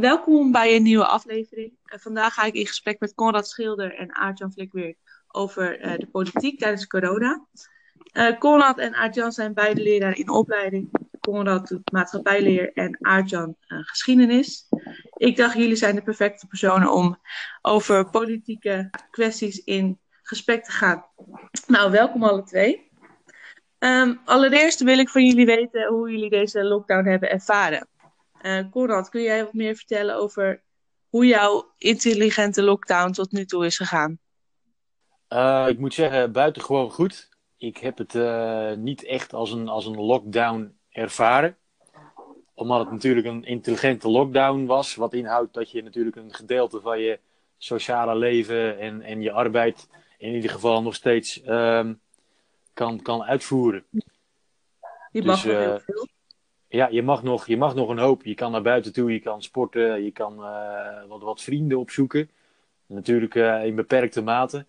Welkom bij een nieuwe aflevering. Vandaag ga ik in gesprek met Conrad Schilder en Aart-Jan Vlikweer over uh, de politiek tijdens corona. Uh, Conrad en Aart-Jan zijn beide leraren in opleiding. Conrad doet maatschappijleer en Aart-Jan geschiedenis. Ik dacht, jullie zijn de perfecte personen om over politieke kwesties in gesprek te gaan. Nou, welkom alle twee. Um, allereerst wil ik van jullie weten hoe jullie deze lockdown hebben ervaren. Uh, Conrad, kun jij wat meer vertellen over hoe jouw intelligente lockdown tot nu toe is gegaan? Uh, ik moet zeggen, buitengewoon goed. Ik heb het uh, niet echt als een, als een lockdown ervaren. Omdat het natuurlijk een intelligente lockdown was. Wat inhoudt dat je natuurlijk een gedeelte van je sociale leven en, en je arbeid in ieder geval nog steeds uh, kan, kan uitvoeren. Je mag dus, heel veel. Ja, je mag, nog, je mag nog een hoop. Je kan naar buiten toe, je kan sporten, je kan uh, wat, wat vrienden opzoeken. Natuurlijk uh, in beperkte mate.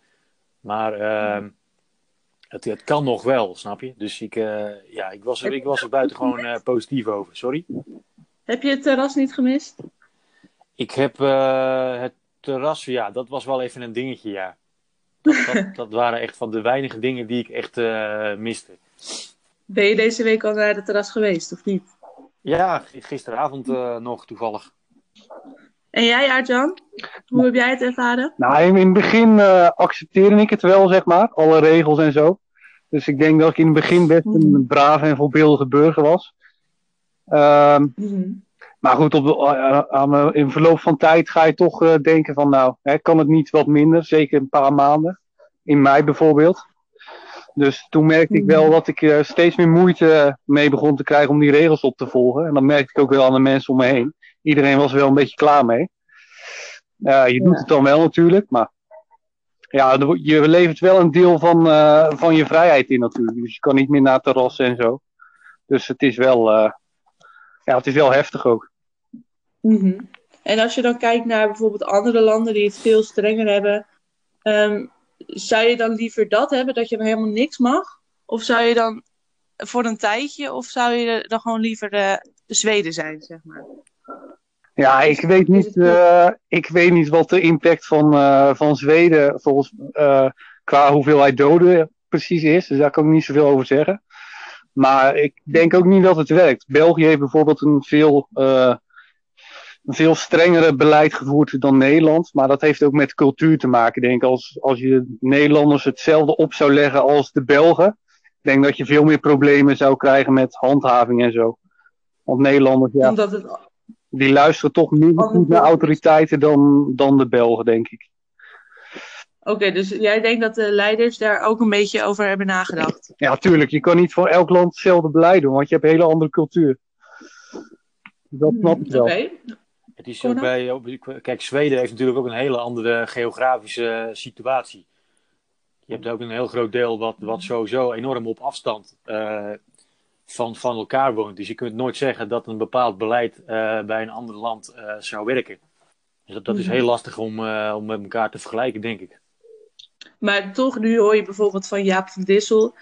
Maar uh, het, het kan nog wel, snap je? Dus ik, uh, ja, ik, was er, ik was er buitengewoon positief over. Sorry? Heb je het terras niet gemist? Ik heb het terras, ja, dat was wel even een dingetje, ja. Dat, dat, dat waren echt van de weinige dingen die ik echt miste. Ben je deze week al naar het terras geweest, of niet? Ja, gisteravond uh, nog toevallig. En jij, Arjan? Hoe heb jij het ervaren? Nou, in het begin uh, accepteerde ik het wel, zeg maar. Alle regels en zo. Dus ik denk dat ik in het begin best een mhm. brave en voorbeeldige burger was. Um, mm-hmm. Maar goed, op, uh, in verloop van tijd ga je toch uh, denken van nou, hè, kan het niet wat minder? Zeker een paar maanden. In mei bijvoorbeeld. Dus toen merkte ik wel hmm. dat ik uh, steeds meer moeite mee begon te krijgen om die regels op te volgen. En dat merkte ik ook wel aan de mensen om me heen. Iedereen was er wel een beetje klaar mee. Uh, je doet het dan wel natuurlijk, maar ja, je levert wel een deel van, uh, van je vrijheid in natuurlijk. Dus je kan niet meer naar terras en zo. Dus het is wel, ja, het is wel heftig ook. Mm -hmm. En als je dan kijkt naar bijvoorbeeld andere landen die het veel strenger hebben. Um, zou je dan liever dat hebben, dat je dan helemaal niks mag? Of zou je dan voor een tijdje, of zou je dan gewoon liever de, de Zweden zijn, zeg maar? Ja, ik weet niet, uh, ik weet niet wat de impact van, uh, van Zweden volgens, uh, qua hoeveelheid doden precies is. Dus daar kan ik niet zoveel over zeggen. Maar ik denk ook niet dat het werkt. België heeft bijvoorbeeld een veel een veel strengere beleid gevoerd dan Nederland. Maar dat heeft ook met cultuur te maken. Ik denk als, als je Nederlanders hetzelfde op zou leggen als de Belgen. Ik denk dat je veel meer problemen zou krijgen met handhaving en zo. Want Nederlanders, ja, het... die luisteren toch minder goed naar autoriteiten dan, dan de Belgen, denk ik. Oké, dus jij denkt dat de leiders daar ook een beetje over hebben nagedacht? Ja, tuurlijk. Je kan niet voor elk land hetzelfde beleid doen, want je hebt een hele andere cultuur. Dat snap ik wel. Oké, het is ook bij, kijk, Zweden heeft natuurlijk ook een hele andere geografische situatie. Je hebt ook een heel groot deel wat, wat sowieso enorm op afstand uh, van, van elkaar woont. Dus je kunt nooit zeggen dat een bepaald beleid uh, bij een ander land uh, zou werken. Dus dat, dat is mhm. heel lastig om, om met elkaar te vergelijken, denk ik. Maar toch, nu hoor je bijvoorbeeld van Jaap van Dissel,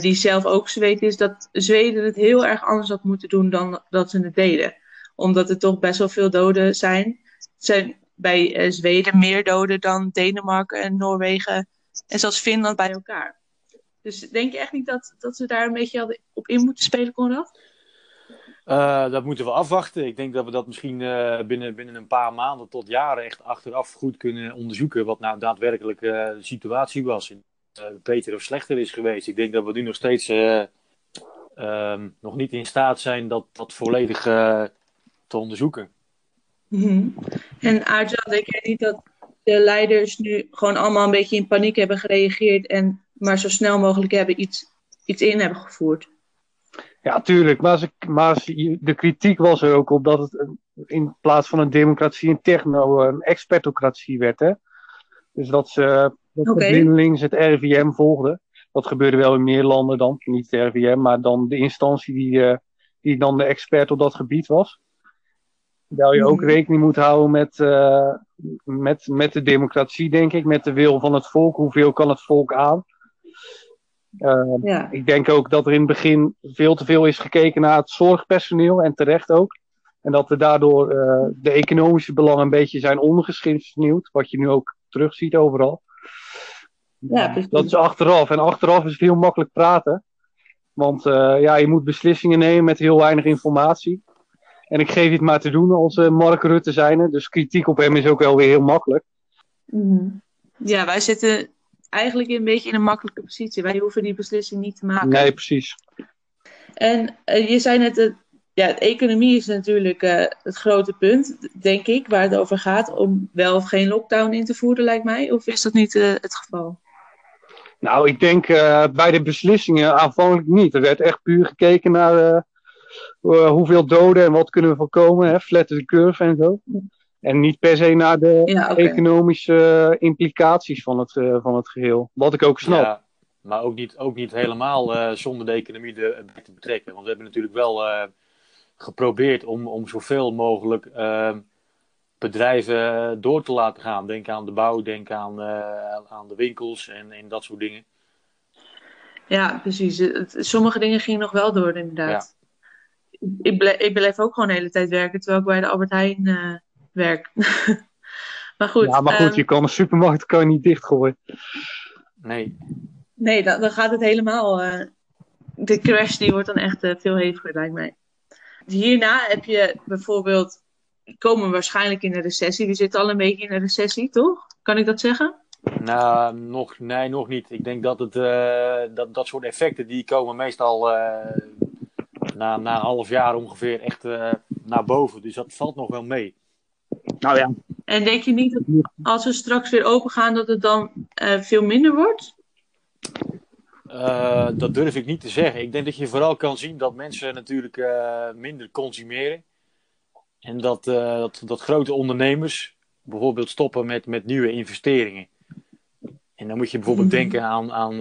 die zelf ook Zweed is, dat Zweden het heel erg anders had moeten doen dan dat ze het deden omdat er toch best wel veel doden zijn. Er zijn bij uh, Zweden meer doden dan Denemarken en Noorwegen en zelfs Finland bij elkaar. Dus denk je echt niet dat, dat ze daar een beetje op in moeten spelen, Conrad? Uh, dat moeten we afwachten. Ik denk dat we dat misschien uh, binnen, binnen een paar maanden tot jaren echt achteraf goed kunnen onderzoeken. Wat nou daadwerkelijk de situatie was. beter of slechter is geweest. Ik denk dat we nu nog steeds um, nog niet in staat zijn dat, dat volledig te onderzoeken. Mm En Aartjan, denk jij niet dat de leiders nu gewoon allemaal een beetje in paniek hebben gereageerd en maar zo snel mogelijk hebben iets, iets in hebben gevoerd? Ja, tuurlijk. Maar, ze, maar de kritiek was er ook op dat het in plaats van een democratie een techno, een expertocratie werd. Hè? Dus dat ze dat okay. het RIVM volgden. Dat gebeurde wel in meer landen dan, niet het RIVM, maar dan de instantie die, uh, die dan de expert op dat gebied was. Terwijl je ook mhm. rekening moet houden met, uh, met, met de democratie, denk ik, met de wil van het volk. Hoeveel kan het volk aan? Uh, ja. Ik denk ook dat er in het begin veel te veel is gekeken naar het zorgpersoneel en terecht ook. En dat er daardoor de economische belangen een beetje zijn ondergeschikt, wat je nu ook terugziet overal. Ja, dat is achteraf. En achteraf is het heel makkelijk praten. Want ja, je moet beslissingen nemen met heel weinig informatie. En ik geef het maar te doen als Mark Rutte zijn. Dus kritiek op hem is ook wel weer heel makkelijk. Mhm. Ja, wij zitten eigenlijk een beetje in een makkelijke positie. Wij hoeven die beslissing niet te maken. Nee, precies. En uh, je zei net, uh, ja, de economie is natuurlijk uh, het grote punt, denk ik, waar het over gaat. Om wel of geen lockdown in te voeren, lijkt mij. Of is dat niet het geval? Nou, ik denk bij de beslissingen aanvankelijk niet. Er werd echt puur gekeken naar hoeveel doden en wat kunnen we voorkomen. Hè? Flatten de curve en zo. En niet per se naar de economische implicaties van het, uh, van het geheel. Wat ik ook snap. Ja, maar ook niet, ook niet helemaal uh, zonder de economie de, te betrekken. Want we hebben natuurlijk wel uh, geprobeerd om, om zoveel mogelijk ehm, bedrijven door te laten gaan. Denk aan de bouw, denk aan, aan de winkels en, en dat soort dingen. Ja, precies. Sommige dingen gingen nog wel door, inderdaad. Ik, bleef, ik ook gewoon de hele tijd werken, terwijl ik bij de Albert Heijn werk. maar goed. Ja, maar goed, ehm, je kan een supermarkt kan je niet dichtgooien. Nee. Nee, dan, dan gaat het helemaal. Uh, de crash die wordt dan echt uh, veel heviger, lijkt mij. Hierna heb je bijvoorbeeld. Komen we waarschijnlijk in een recessie. We zitten al een beetje in een recessie, toch? Kan ik dat zeggen? Nou, nog, nee, nog niet. Ik denk dat, het, uh, dat dat soort effecten die komen meestal na, na een half jaar ongeveer echt naar boven. Dus dat valt nog wel mee. Nou ja. En denk je niet dat als we straks weer open gaan, dat het dan uh, veel minder wordt? Uh, dat durf ik niet te zeggen. Ik denk dat je vooral kan zien dat mensen natuurlijk uh, minder consumeren. En dat, dat, dat grote ondernemers bijvoorbeeld stoppen met, met nieuwe investeringen. En dan moet je bijvoorbeeld mm -hmm. denken aan, aan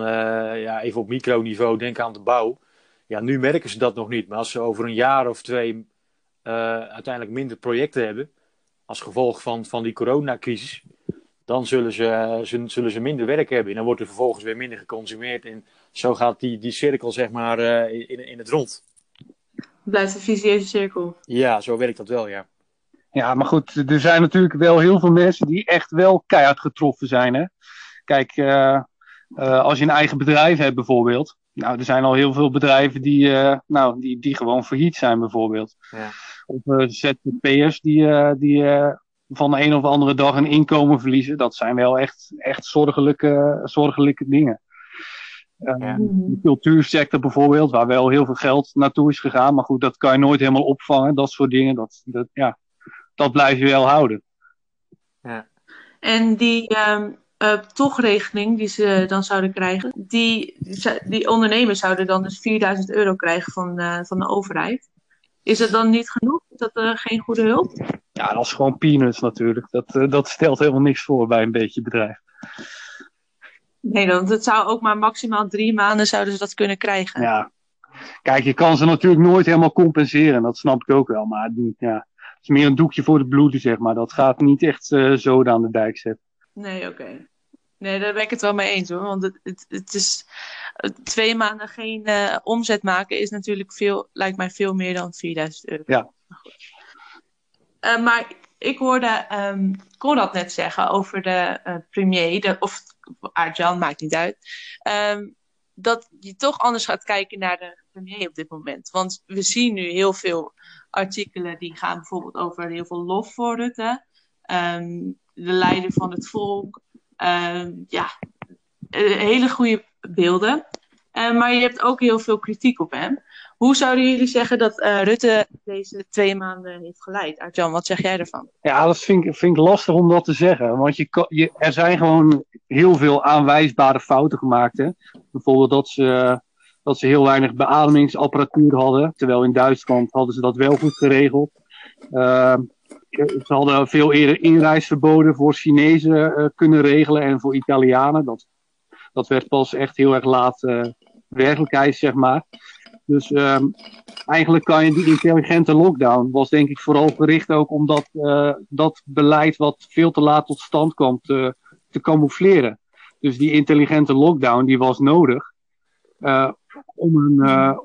ja, even op microniveau, denken aan de bouw. Ja, nu merken ze dat nog niet. Maar als ze over een jaar of twee uiteindelijk minder projecten hebben, als gevolg van, van die coronacrisis, dan zullen ze, zullen ze minder werk hebben. En dan wordt er vervolgens weer minder geconsumeerd. En zo gaat die, die cirkel zeg maar uh, in, in het rond. Blijft een visieuze cirkel. Ja, zo werkt dat wel, ja. Ja, maar goed, er zijn natuurlijk wel heel veel mensen die echt wel keihard getroffen zijn. Hè? Kijk, uh, uh, als je een eigen bedrijf hebt bijvoorbeeld. Nou, er zijn al heel veel bedrijven die, nou, die, die gewoon failliet zijn bijvoorbeeld. Ja of uh, ZZP'ers die, uh, die uh, van de een of andere dag een inkomen verliezen. Dat zijn wel echt, echt zorgelijke, zorgelijke dingen. Ja. De cultuursector bijvoorbeeld, waar wel heel veel geld naartoe is gegaan. Maar goed, dat kan je nooit helemaal opvangen. Dat soort dingen, dat, dat, ja, dat blijf je wel houden. Ja. En die um, uh, tochregeling die ze dan zouden krijgen, die, die ondernemers zouden dan dus 4000 euro krijgen van, uh, van de overheid. Is het dan niet genoeg? Is dat uh, geen goede hulp? Ja, dat is gewoon peanuts natuurlijk. Dat, uh, dat stelt helemaal niks voor bij een beetje bedrijf. Nee, want het zou ook maar maximaal drie maanden zouden ze dat kunnen krijgen. Ja. Kijk, je kan ze natuurlijk nooit helemaal compenseren. Dat snap ik ook wel. Maar ja, het is meer een doekje voor de bloeden, zeg maar. Dat gaat niet echt zo aan de dijk zetten. Nee, oké. Nee, daar ben ik het wel mee eens hoor. Want het, het, het is twee maanden geen uh, omzet maken is natuurlijk veel, lijkt mij veel meer dan 4000 euro. Ja. Uh, maar ik hoorde um, Conrad net zeggen over de uh, premier, de, of Arjan, maakt niet uit. Um, dat je toch anders gaat kijken naar de premier op dit moment. Want we zien nu heel veel artikelen die gaan bijvoorbeeld over heel veel lof voor Rutte. Um, de leider van het volk. Um, ja, hele goede beelden. Uh, maar je hebt ook heel veel kritiek op hem. Hoe zouden jullie zeggen dat uh, Rutte deze twee maanden heeft geleid? Arjan, wat zeg jij ervan? Ja, dat vind ik, vind ik lastig om dat te zeggen. Want je, er zijn gewoon heel veel aanwijsbare fouten gemaakt. Hè? Bijvoorbeeld dat ze, dat ze heel weinig beademingsapparatuur hadden. Terwijl in Duitsland hadden ze dat wel goed geregeld. Uh, ze hadden veel eerder inreisverboden voor Chinezen uh, kunnen regelen en voor Italianen. Dat, dat werd pas echt heel erg laat uh, werkelijkheid, zeg maar. Dus um, eigenlijk kan je die intelligente lockdown, was denk ik vooral gericht ook om dat, dat beleid wat veel te laat tot stand kwam te, camoufleren. Dus die intelligente lockdown die was nodig om, een,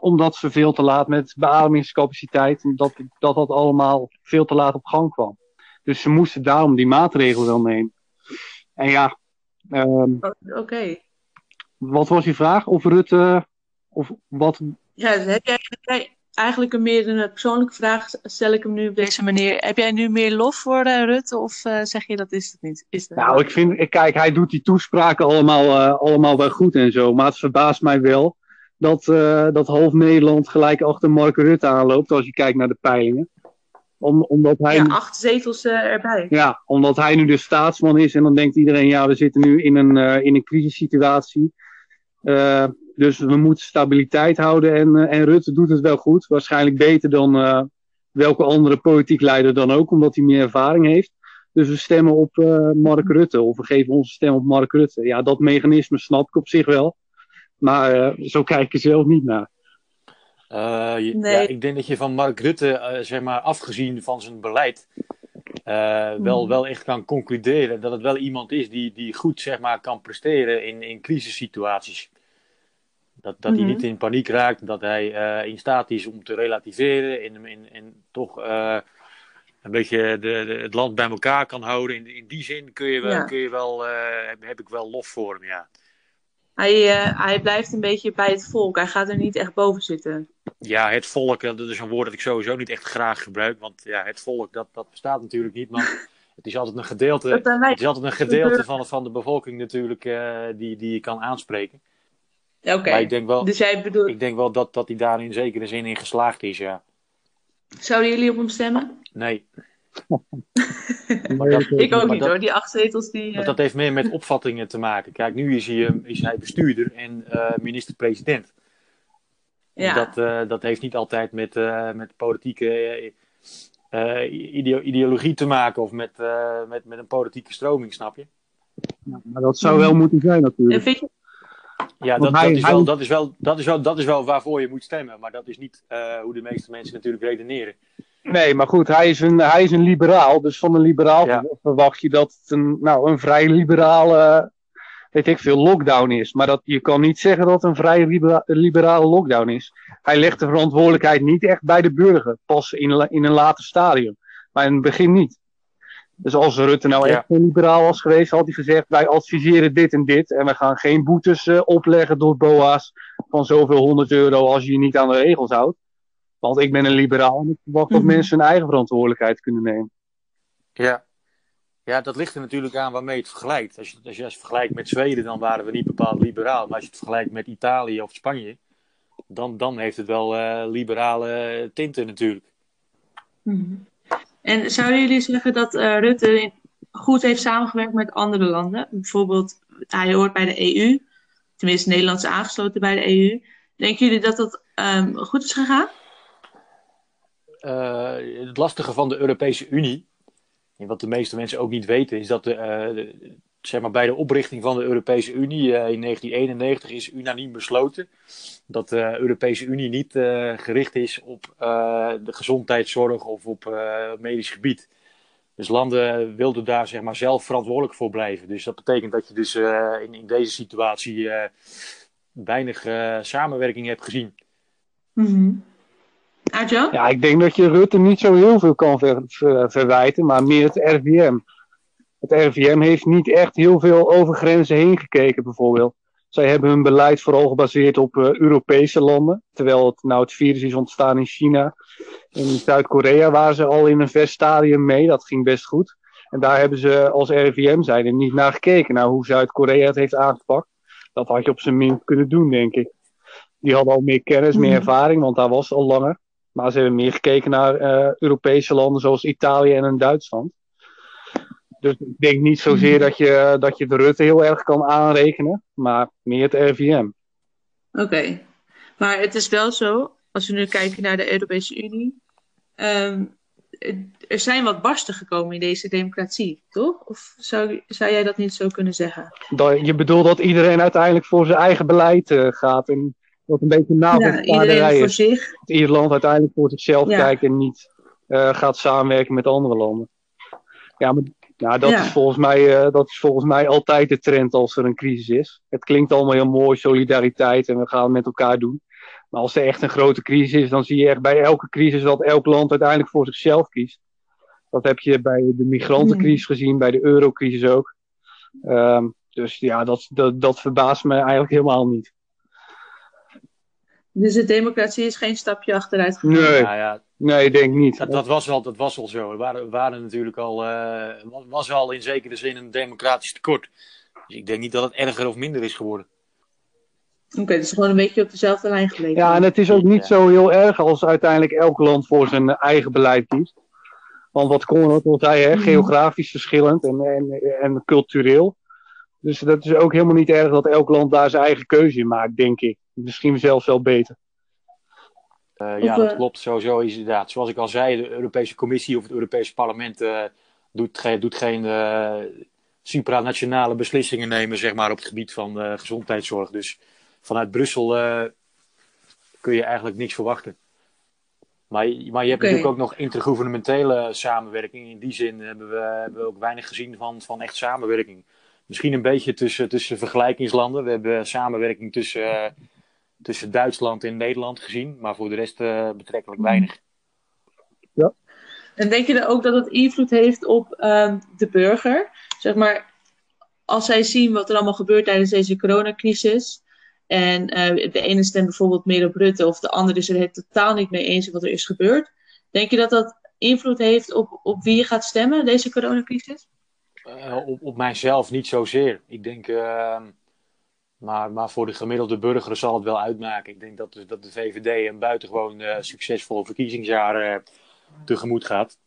omdat ze veel te laat met beademingscapaciteit, dat, dat dat allemaal veel te laat op gang kwam. Dus ze moesten daarom die maatregelen wel nemen. En ja. Um, Oké. Wat was je vraag? Of Rutte. Of wat? Ja, heb jij, eigenlijk een meer een persoonlijke vraag, stel ik hem nu op deze manier. Heb jij nu meer lof voor uh, Rutte of uh, zeg je dat is het niet? Is het nou, ik vind, kijk, hij doet die toespraken allemaal, uh, allemaal wel goed en zo. Maar het verbaast mij wel dat, dat half Nederland gelijk achter Mark Rutte aanloopt als je kijkt naar de peilingen. Om, omdat hij, ja, acht zetels erbij. Ja, omdat hij nu de staatsman is en dan denkt iedereen, ja, we zitten nu in een, in een crisissituatie. Dus we moeten stabiliteit houden en, uh, en Rutte doet het wel goed. Waarschijnlijk beter dan uh, welke andere politiek leider dan ook, omdat hij meer ervaring heeft. Dus we stemmen op uh, Mark Rutte of we geven onze stem op Mark Rutte. Ja, dat mechanisme snap ik op zich wel. Maar zo kijk ik zelf niet naar. Je, nee. ja, ik denk dat je van Mark Rutte, zeg maar, afgezien van zijn beleid, wel, hmm. wel echt kan concluderen dat het wel iemand is die, die goed zeg maar, kan presteren in, in crisissituaties. Dat, dat hij mhm. niet in paniek raakt, dat hij uh, in staat is om te relativeren en, en toch uh, een beetje de, de, het land bij elkaar kan houden. In, in die zin kun je wel, ja. kun je wel uh, heb, heb, ik wel lof voor hem, ja. Hij, hij blijft een beetje bij het volk, hij gaat er niet echt boven zitten. Ja, het volk, dat is een woord dat ik sowieso niet echt graag gebruik, want ja, het volk, dat, dat bestaat natuurlijk niet, maar... Het is altijd een gedeelte, het is altijd een gedeelte van, van de bevolking natuurlijk die, die je kan aanspreken. Oké. ik denk wel, dus jij bedoelt... ik denk wel dat, dat hij daar in zekere zin in geslaagd is, ja. Zouden jullie op hem stemmen? Nee. dat, ik ook niet hoor, die acht zetels die... Uh... Dat heeft meer met opvattingen te maken. Kijk, nu is hij, is hij bestuurder en uh, minister-president. Ja. Dat, uh, dat heeft niet altijd met, met politieke ideologie te maken of met, met, met een politieke stroming, snap je? Ja, maar dat zou wel moeten zijn natuurlijk. vind je, ja, dat, dat, is wel, dat, is wel, dat, is wel, dat is wel waarvoor je moet stemmen. Maar dat is niet uh, hoe de meeste mensen natuurlijk redeneren. Nee, maar goed, hij is een, hij is een liberaal. Dus van een liberaal ja. verwacht je dat het een, nou, een vrij liberale, weet ik veel, lockdown is. Maar dat, je kan niet zeggen dat het een vrij libera liberale lockdown is. Hij legt de verantwoordelijkheid niet echt bij de burger. Pas in, in een later stadium. Maar in het begin niet. Dus als Rutte nou echt een liberaal was geweest, had hij gezegd: wij adviseren dit en dit. En we gaan geen boetes uh, opleggen door BOA's van zoveel honderd euro als je je niet aan de regels houdt. Want ik ben een liberaal en ik verwacht dat mhm. mensen hun eigen verantwoordelijkheid kunnen nemen. Ja. ja, dat ligt er natuurlijk aan waarmee je het vergelijkt. Als je, als je het vergelijkt met Zweden, dan waren we niet bepaald liberaal. Maar als je het vergelijkt met Italië of Spanje, dan, dan heeft het wel uh, liberale tinten natuurlijk. Mm en zouden jullie zeggen dat uh, Rutte goed heeft samengewerkt met andere landen? Bijvoorbeeld, hij hoort bij de EU, tenminste Nederland is aangesloten bij de EU. Denken jullie dat dat um, goed is gegaan? Uh, het lastige van de Europese Unie, en wat de meeste mensen ook niet weten, is dat de, de, zeg maar, bij de oprichting van de Europese Unie uh, in 1991 is unaniem besloten dat de Europese Unie niet gericht is op de gezondheidszorg of op medisch gebied. Dus landen wilden daar zeg maar, zelf verantwoordelijk voor blijven. Dus dat betekent dat je dus in, in, deze situatie weinig samenwerking hebt gezien. Mm. Ja, ik denk dat je Rutte niet zo heel veel kan ver, ver, verwijten, maar meer het RVM het RIVM heeft niet echt heel veel over grenzen heen gekeken, bijvoorbeeld. Zij hebben hun beleid vooral gebaseerd op uh, Europese landen. Terwijl het, nou, het virus is ontstaan in China. In Zuid-Korea waren ze al in een vers stadium mee. Dat ging best goed. En daar hebben ze als RIVM zijde niet naar gekeken. Naar hoe Zuid-Korea het heeft aangepakt. Dat had je op zijn minst kunnen doen, denk ik. Die hadden al meer kennis, meer mhm. ervaring, want daar was al langer. Maar ze hebben meer gekeken naar uh, Europese landen zoals Italië en Duitsland. Dus ik denk niet zozeer mhm. dat je, dat je de Rutte heel erg kan aanrekenen, maar meer het RVM. Oké, maar het is wel zo, als we nu kijken naar de Europese Unie, um, er zijn wat barsten gekomen in deze democratie, toch? Of zou, zou jij dat niet zo kunnen zeggen? Dat, je bedoelt dat iedereen uiteindelijk voor zijn eigen beleid uh, gaat en wat een beetje na ja, zich. Dat ieder land uiteindelijk voor zichzelf kijkt en niet uh, gaat samenwerken met andere landen. Ja, maar nou, dat, is volgens mij, uh, dat is volgens mij altijd de trend als er een crisis is. Het klinkt allemaal heel mooi, solidariteit en we gaan het met elkaar doen. Maar als er echt een grote crisis is, dan zie je echt bij elke crisis dat elk land uiteindelijk voor zichzelf kiest. Dat heb je bij de migrantencrisis gezien, bij de eurocrisis ook. Ehm, dus ja, dat, dat, dat verbaast me eigenlijk helemaal niet. Dus de democratie is geen stapje achteruit gegaan? Nee, nou ja, nee ik denk niet. Dat, dat, was, wel, dat was al zo. Er waren, waren natuurlijk al, uh, was al in zekere zin een democratisch tekort. Dus ik denk niet dat het erger of minder is geworden. Oké, okay, dus gewoon een beetje op dezelfde lijn gelegen. Ja, en het is ook niet zo heel erg als uiteindelijk elk land voor zijn eigen beleid kiest. Want wat Conrad al zei, hè, mhm. geografisch verschillend en, en, en cultureel. Dus dat is ook helemaal niet erg dat elk land daar zijn eigen keuze in maakt, denk ik. Misschien zelfs wel beter. Uh, ja, dat klopt. Sowieso is inderdaad. Zoals ik al zei, de Europese Commissie of het Europese Parlement uh, doet, ge doet, geen uh, supranationale beslissingen nemen zeg maar, op het gebied van gezondheidszorg. Dus vanuit Brussel kun je eigenlijk niks verwachten. Maar, maar je hebt natuurlijk ook nog intergouvernementele samenwerking. In die zin hebben we, hebben we ook weinig gezien van, van echt samenwerking. Misschien een beetje tussen, tussen vergelijkingslanden. We hebben samenwerking tussen, tussen Duitsland en Nederland gezien. Maar voor de rest uh, betrekkelijk weinig. Ja. En denk je dan ook dat het invloed heeft op uh, de burger? Zeg maar, als zij zien wat er allemaal gebeurt tijdens deze coronacrisis en uh, de ene stemt bijvoorbeeld meer op Rutte of de andere is er het totaal niet mee eens wat er is gebeurd. Denk je dat dat invloed heeft op, op wie je gaat stemmen, deze coronacrisis? Uh, op, op mijzelf niet zozeer. Ik denk, uh, maar, maar voor de gemiddelde burger zal het wel uitmaken. Ik denk dat, de, dat de VVD een buitengewoon uh, succesvol verkiezingsjaar tegemoet gaat.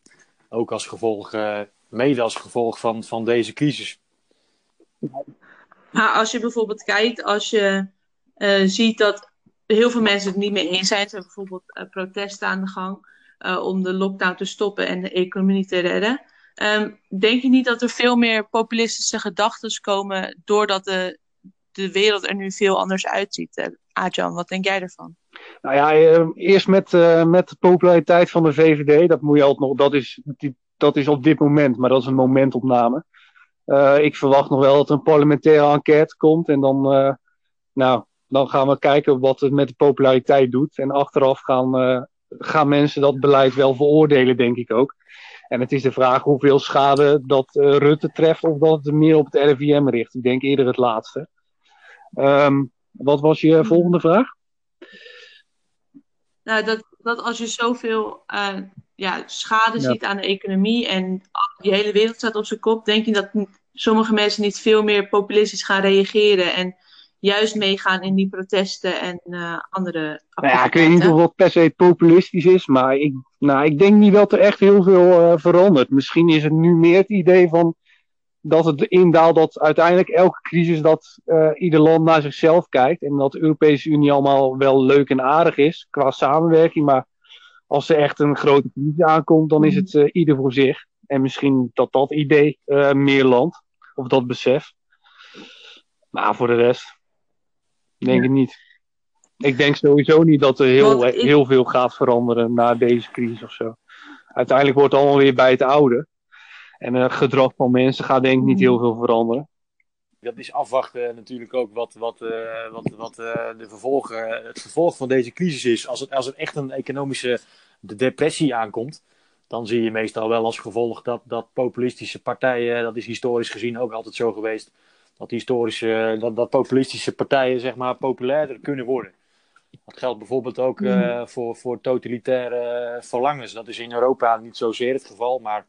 Ook als gevolg, mede als gevolg van, van deze crisis. Maar als je bijvoorbeeld kijkt, als je ziet dat heel veel mensen het niet mee eens zijn. Er zijn bijvoorbeeld protesten aan de gang om de lockdown te stoppen en de economie te redden. Um, denk je niet dat er veel meer populistische gedachten komen doordat de, de wereld er nu veel anders uitziet? Uh, Adjan, wat denk jij ervan? Nou ja, eerst met, met de populariteit van de VVD, dat moet je altijd nog, dat is, dat is op dit moment, maar dat is een momentopname. ik verwacht nog wel dat er een parlementaire enquête komt en dan, nou, dan gaan we kijken wat het met de populariteit doet. En achteraf gaan, gaan mensen dat beleid wel veroordelen, denk ik ook. En het is de vraag hoeveel schade dat Rutte treft of dat het meer op het RIVM richt. Ik denk eerder het laatste. Um, wat was je volgende vraag? Nou, dat, dat als je zoveel uh, ja, schade ja. ziet aan de economie en die hele wereld staat op zijn kop, denk je dat sommige mensen niet veel meer populistisch gaan reageren en juist meegaan in die protesten en uh, andere nou ja, ik weet niet of dat per se populistisch is, maar ik, nou, ik denk niet dat er echt heel veel uh, verandert. Misschien is het nu meer het idee van dat het indaalt dat uiteindelijk elke crisis dat uh, ieder land naar zichzelf kijkt en dat de Europese Unie allemaal wel leuk en aardig is qua samenwerking, maar als er echt een grote crisis aankomt, dan is het ieder voor zich. En misschien dat dat idee meer landt, of dat besef. Maar voor de rest, Denk ja. ik niet. Ik denk sowieso niet dat er heel, ik... heel veel gaat veranderen na deze crisis of zo. Uiteindelijk wordt het allemaal weer bij het oude. En het gedrag van mensen gaat denk ik niet heel veel veranderen. Dat is afwachten natuurlijk ook wat, wat, uh, wat, wat uh, de vervolgen, het vervolg van deze crisis is. Als het, als het echt een economische depressie aankomt, dan zie je meestal wel als gevolg dat, dat populistische partijen, dat is historisch gezien ook altijd zo geweest, dat historische, dat, dat populistische partijen zeg maar populairder kunnen worden. Dat geldt bijvoorbeeld ook uh, voor, voor totalitaire verlangens. Dat is in Europa niet zozeer het geval, maar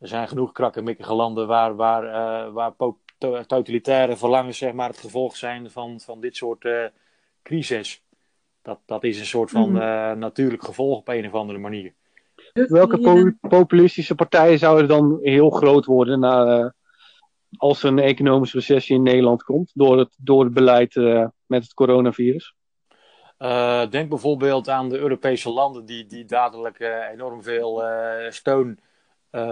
er zijn genoeg krakkemikkige landen waar, waar, uh, waar to totalitaire verlangens zeg maar, het gevolg zijn van, van dit soort uh, crisis. Dat, dat is een soort van mm. natuurlijk gevolg op een of andere manier. Welke po populistische partijen zouden dan heel groot worden na, als er een economische recessie in Nederland komt door het, door het beleid uh, met het coronavirus? Uh, denk bijvoorbeeld aan de Europese landen die, die dadelijk uh, enorm veel steun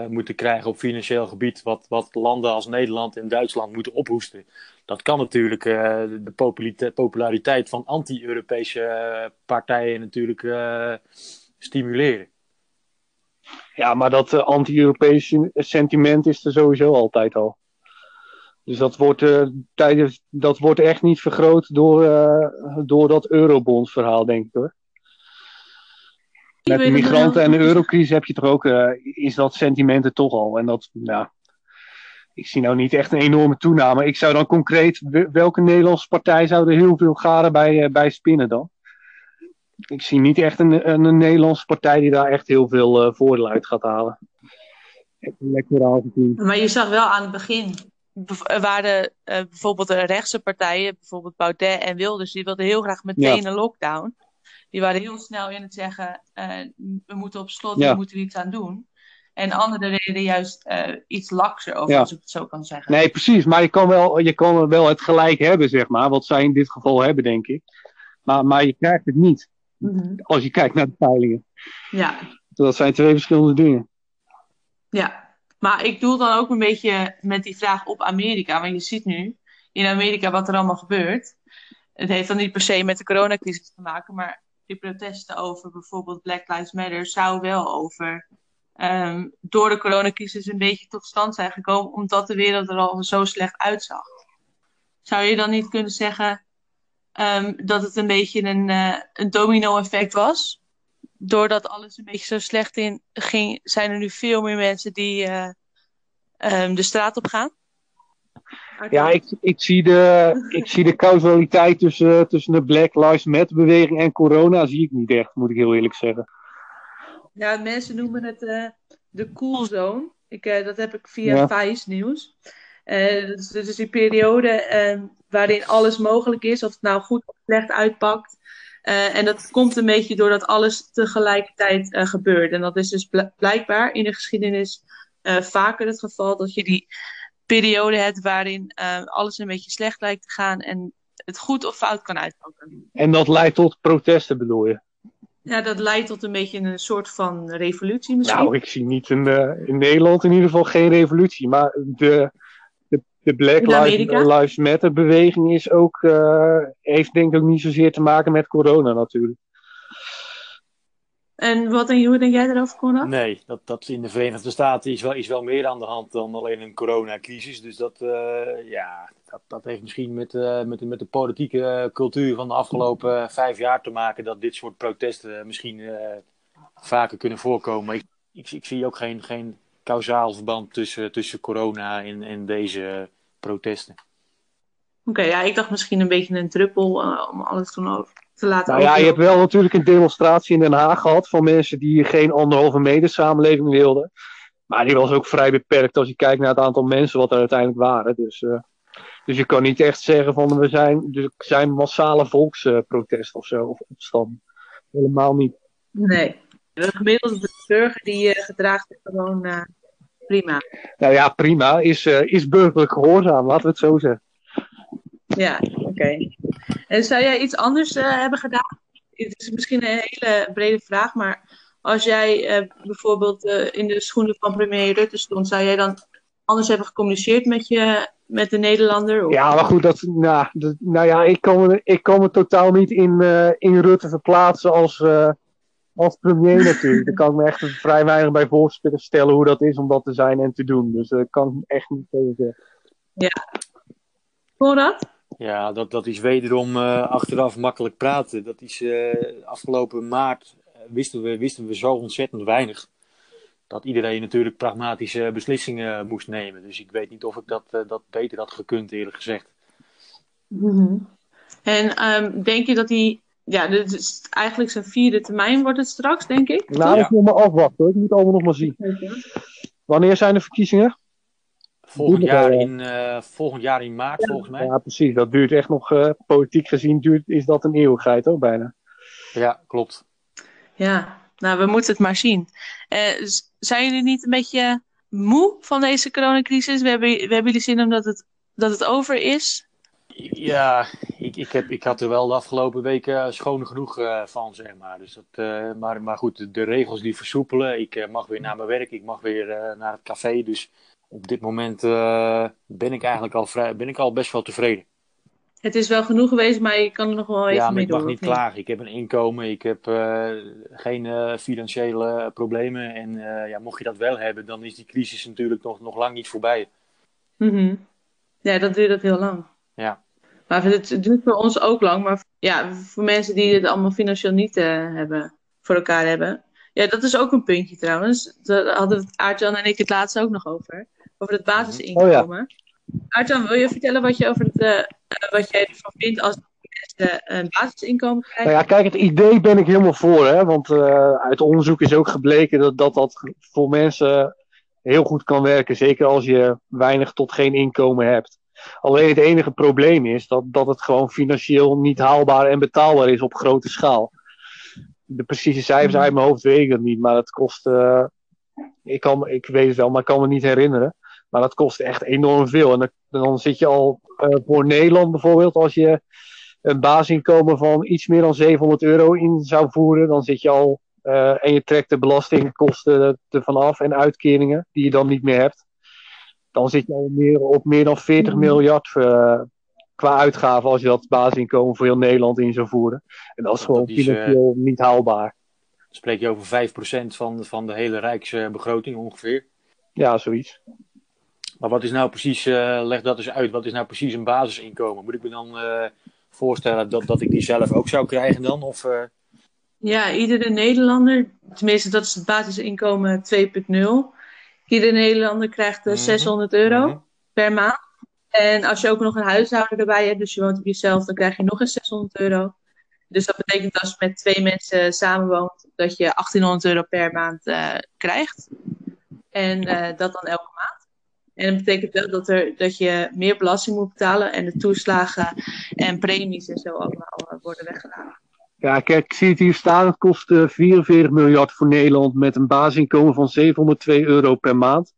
moeten krijgen op financieel gebied, wat, wat landen als Nederland en Duitsland moeten ophoesten. Dat kan natuurlijk de populariteit van anti-Europese partijen natuurlijk stimuleren. Ja, maar dat anti-Europese sentiment is er sowieso altijd al. Dus dat wordt, tijdens, dat wordt echt niet vergroot door, door dat eurobond-verhaal, denk ik hoor. Met de migranten en de eurocrisis heb je toch ook, is dat sentiment er toch al. En dat, ja, ik zie nou niet echt een enorme toename. Ik zou dan concreet, welke Nederlandse partij zou er heel veel garen bij, bij spinnen dan? ik zie niet echt een, een, een Nederlandse partij die daar echt heel veel uh, voordeel uit gaat halen. Maar je zag wel aan het begin, waren uh, bijvoorbeeld de rechtse partijen, bijvoorbeeld Baudet en Wilders, die wilden heel graag meteen een lockdown. Die waren heel snel in het zeggen, uh, we moeten op slot, ja. we moeten er iets aan doen. En anderen reden juist iets lakser over, als ik het zo kan zeggen. Nee, precies. Maar je kan, wel, je kan wel het gelijk hebben, zeg maar. Wat zij in dit geval hebben, denk ik. Maar, maar je krijgt het niet. Mhm. Als je kijkt naar de peilingen. Ja. Dat zijn twee verschillende dingen. Ja, maar ik doel dan ook een beetje met die vraag op Amerika. Want je ziet nu in Amerika wat er allemaal gebeurt. Het heeft dan niet per se met de coronacrisis te maken, maar die protesten over bijvoorbeeld Black Lives Matter zou wel over um, door de coronacrisis een beetje tot stand zijn gekomen, omdat de wereld er al zo slecht uitzag. Zou je dan niet kunnen zeggen, um, dat het een beetje een, uh, een domino-effect was. Doordat alles een beetje zo slecht in ging, zijn er nu veel meer mensen die uh, um, de straat op gaan. Ja, ik, ik, zie de, ik zie de causaliteit tussen, tussen de Black Lives Matter beweging en corona zie ik niet echt, moet ik heel eerlijk zeggen. Ja, mensen noemen het uh, de cool zone. Ik, uh, dat heb ik via ja. Vice nieuws. Uh, dus, dus die periode uh, waarin alles mogelijk is, of het nou goed of slecht uitpakt. En dat komt een beetje doordat alles tegelijkertijd gebeurt. En dat is dus blijkbaar in de geschiedenis vaker het geval dat je die periode hebt waarin alles een beetje slecht lijkt te gaan en het goed of fout kan uitpakken. En dat leidt tot protesten, bedoel je? Ja, dat leidt tot een beetje een soort van revolutie misschien. Nou, ik zie niet in, in Nederland in ieder geval geen revolutie. Maar de, de Black Lives, Matter beweging is ook, uh, heeft denk ik ook niet zozeer te maken met corona natuurlijk. En wat en hoe denk jij erover, Conrad? Nee, dat, dat in de Verenigde Staten is wel, is wel meer aan de hand dan alleen een coronacrisis. Dus dat, uh, ja, dat, dat heeft misschien met, uh, met, met de politieke cultuur van de afgelopen vijf jaar te maken dat dit soort protesten misschien vaker kunnen voorkomen. Ik, ik, ik, zie ook geen, geen kausaal verband tussen, tussen corona en, en deze protesten. Oké, ja, ik dacht misschien een beetje een druppel om alles te, te laten Nou ja, je hebt wel natuurlijk een demonstratie in Den Haag gehad van mensen die geen anderhalve meter samenleving wilden. Maar die was ook vrij beperkt als je kijkt naar het aantal mensen wat er uiteindelijk waren. Dus, uh, dus je kan niet echt zeggen van we zijn, dus zijn massale volksprotest of zo, of opstand. Helemaal niet. Nee, de gemiddelde burger die uh, gedraagt het gewoon uh, prima. Nou ja, prima. Is, uh, is burgerlijk gehoorzaam, laten we het zo zeggen. Ja, oké. En zou jij iets anders uh, hebben gedaan? Het is misschien een hele brede vraag, maar als jij uh, bijvoorbeeld in de schoenen van premier Rutte stond, zou jij dan anders hebben gecommuniceerd met, je, met de Nederlander? Of? Ja, maar goed, dat, nou, dat, nou ja, ik kan, me, ik kan me totaal niet in, in Rutte verplaatsen als als premier natuurlijk. Daar kan ik me echt vrij weinig bij voorstellen hoe dat is om dat te zijn en te doen. Dus daar kan ik echt niet tegen zeggen. Ja. Hoor dat? Ja, dat, dat is wederom uh, achteraf makkelijk praten. Dat is uh, afgelopen maart uh, wisten, we, wisten we zo ontzettend weinig. Dat iedereen natuurlijk pragmatische beslissingen moest nemen. Dus ik weet niet of ik dat, dat beter had gekund, eerlijk gezegd. Mm -hmm. En um, denk je dat hij ja, dit is eigenlijk zijn vierde termijn wordt het straks, denk ik. Nou, dat moet maar afwachten. Ik moet allemaal nog maar zien. Wanneer zijn de verkiezingen? Volgend jaar, in, uh, volgend jaar in maart, volgens mij. Ja, precies. Dat duurt echt nog, uh, politiek gezien, duurt, is dat een eeuwigheid hoor, bijna. Ja, klopt. Ja, nou, we moeten het maar zien. Uh, zijn jullie niet een beetje moe van deze coronacrisis? We hebben, we hebben jullie zin omdat het, dat het over is? Ja, ik, ik, heb, ik had er wel de afgelopen weken schoon genoeg uh, van, zeg maar. Dus dat, uh, maar, maar goed, de, regels die versoepelen. Ik uh, mag weer naar mijn werk, ik mag weer naar het café. Dus op dit moment ben ik eigenlijk al, vrij, ben ik al best wel tevreden. Het is wel genoeg geweest, maar je kan er nog wel even ja, mee doen. Ja, ik mag niet klagen. Ik heb een inkomen, ik heb geen financiële problemen. En ja, mocht je dat wel hebben, dan is die crisis natuurlijk nog, nog lang niet voorbij. Mm Ja, dat duurt dat heel lang. Ja. Maar het duurt voor ons ook lang. Maar ja, voor mensen die het allemaal financieel niet hebben, voor elkaar hebben. Ja, dat is ook een puntje trouwens. Daar hadden Aartjan en ik het laatst ook nog over. Over het basisinkomen. Oh, ja. Wil je vertellen wat, je over het, uh, wat jij ervan vindt als mensen een basisinkomen krijgen? Nou ja, kijk, het idee ben ik helemaal voor. Hè? Want uh, uit onderzoek is ook gebleken dat, dat dat voor mensen heel goed kan werken. Zeker als je weinig tot geen inkomen hebt. Alleen het enige probleem is dat, dat het gewoon financieel niet haalbaar en betaalbaar is op grote schaal. De precieze cijfers uit mijn hoofd weet ik het niet, maar het kost. Uh, ik, kan, ik weet het wel, maar ik kan me niet herinneren. Maar dat kost echt enorm veel. En dan, dan zit je al uh, voor Nederland bijvoorbeeld, als je een basisinkomen van iets meer dan 700 euro in zou voeren, dan zit je al. Uh, en je trekt de belastingkosten ervan af en uitkeringen die je dan niet meer hebt dan zit je al meer op meer dan 40 mm. miljard uh, qua uitgaven als je dat basisinkomen voor heel Nederland in zou voeren. En dat is gewoon financieel uh, niet haalbaar. Dan spreek je over 5% van, van de hele rijksbegroting ongeveer. Ja, zoiets. Maar wat is nou precies, uh, leg dat eens uit, wat is nou precies een basisinkomen? Moet ik me dan voorstellen dat, dat ik die zelf ook zou krijgen dan? Of, Ja, iedere Nederlander, tenminste dat is het basisinkomen 2.0 Iedere Nederlander krijgt 600 eh, euro mhm. per maand. En als je ook nog een huishouden erbij hebt, dus je woont op jezelf, dan krijg je nog eens 600 euro. Dus dat betekent als je met twee mensen samenwoont, dat je 1800 euro per maand krijgt. En dat dan elke maand. En dat betekent wel dat, er, dat je meer belasting moet betalen en de toeslagen en premies en zo allemaal worden weggelaten. Ja, kijk, ik zie het hier staan. Het kost 44 eh, miljard voor Nederland met een basisinkomen van 702 euro per maand.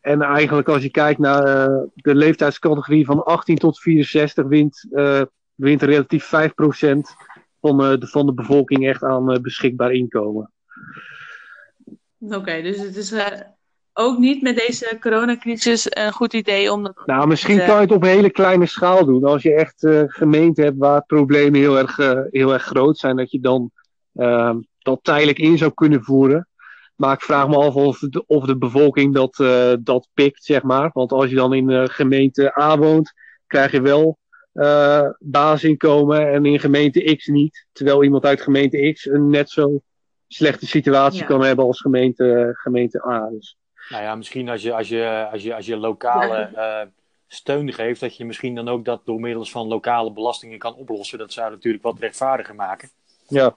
En eigenlijk als je kijkt naar uh, de leeftijdscategorie van 18 tot 64 wint, uh, wint relatief 5% van, uh, de, van de bevolking echt aan beschikbaar inkomen. Oké, dus het is ook niet met deze coronacrisis een goed idee om dat. Nou, misschien kan je het op een hele kleine schaal doen. Als je echt uh, gemeenten hebt waar problemen heel erg, uh, heel erg groot zijn, dat je dan uh, dat tijdelijk in zou kunnen voeren. Maar ik vraag me af of de, of de bevolking dat, uh, dat pikt, zeg maar. Want als je dan in gemeente A woont, krijg je wel basisinkomen en in gemeente X niet. Terwijl iemand uit gemeente X een net zo slechte situatie ja. kan hebben als gemeente, gemeente A. Dus. Nou ja, misschien als je, als je, als je, als je lokale uh, steun geeft, dat je misschien dan ook dat door middels van lokale belastingen kan oplossen. Dat zou natuurlijk wat rechtvaardiger maken. Ja.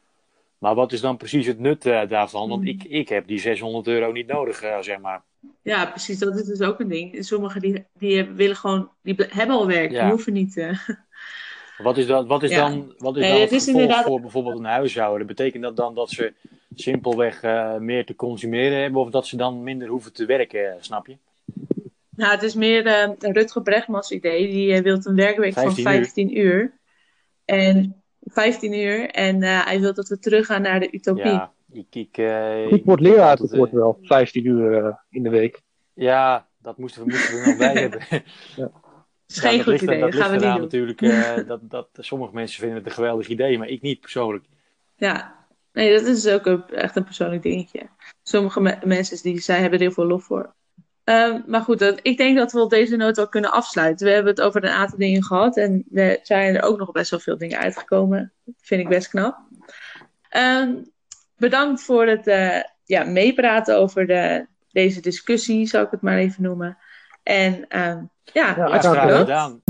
Maar wat is dan precies het nut uh, daarvan? Want ik, ik heb die 600 euro niet nodig, uh, zeg maar. Ja, precies. Dat is dus ook een ding. Sommigen die, die willen gewoon, die hebben al werk, ja. die hoeven niet. Wat is, dat, wat is ja. dan, wat is nee, dan het, het is inderdaad... voor bijvoorbeeld een huishouden? Betekent dat dan dat ze simpelweg uh, meer te consumeren hebben of dat ze dan minder hoeven te werken, snap je? Nou, het is meer uh, Rutger Bregmans idee. Die uh, wil een werkweek 15 van 15 uur. uur. En 15 uur. En hij wil dat we teruggaan naar de utopie. Ja, ik, ik, ik word leraar, het wordt wel 15 uur in de week. Ja, dat moesten we, moesten we nog bij hebben. ja. is geen ja, goed idee, dat, gaan we niet doen. natuurlijk. Uh, dat, dat, sommige mensen vinden het een geweldig idee, maar ik niet persoonlijk. Ja, Nee, dat is ook een, echt een persoonlijk dingetje. Sommige me mensen die zij hebben er heel veel lof voor. Um, maar goed, dat, ik denk dat we op deze noot wel kunnen afsluiten. We hebben het over een aantal dingen gehad en er zijn er ook nog best wel veel dingen uitgekomen. Dat vind ik best knap. Um, bedankt voor het uh, ja, meepraten over de, deze discussie, zou ik het maar even noemen. En um, ja, ja gedaan.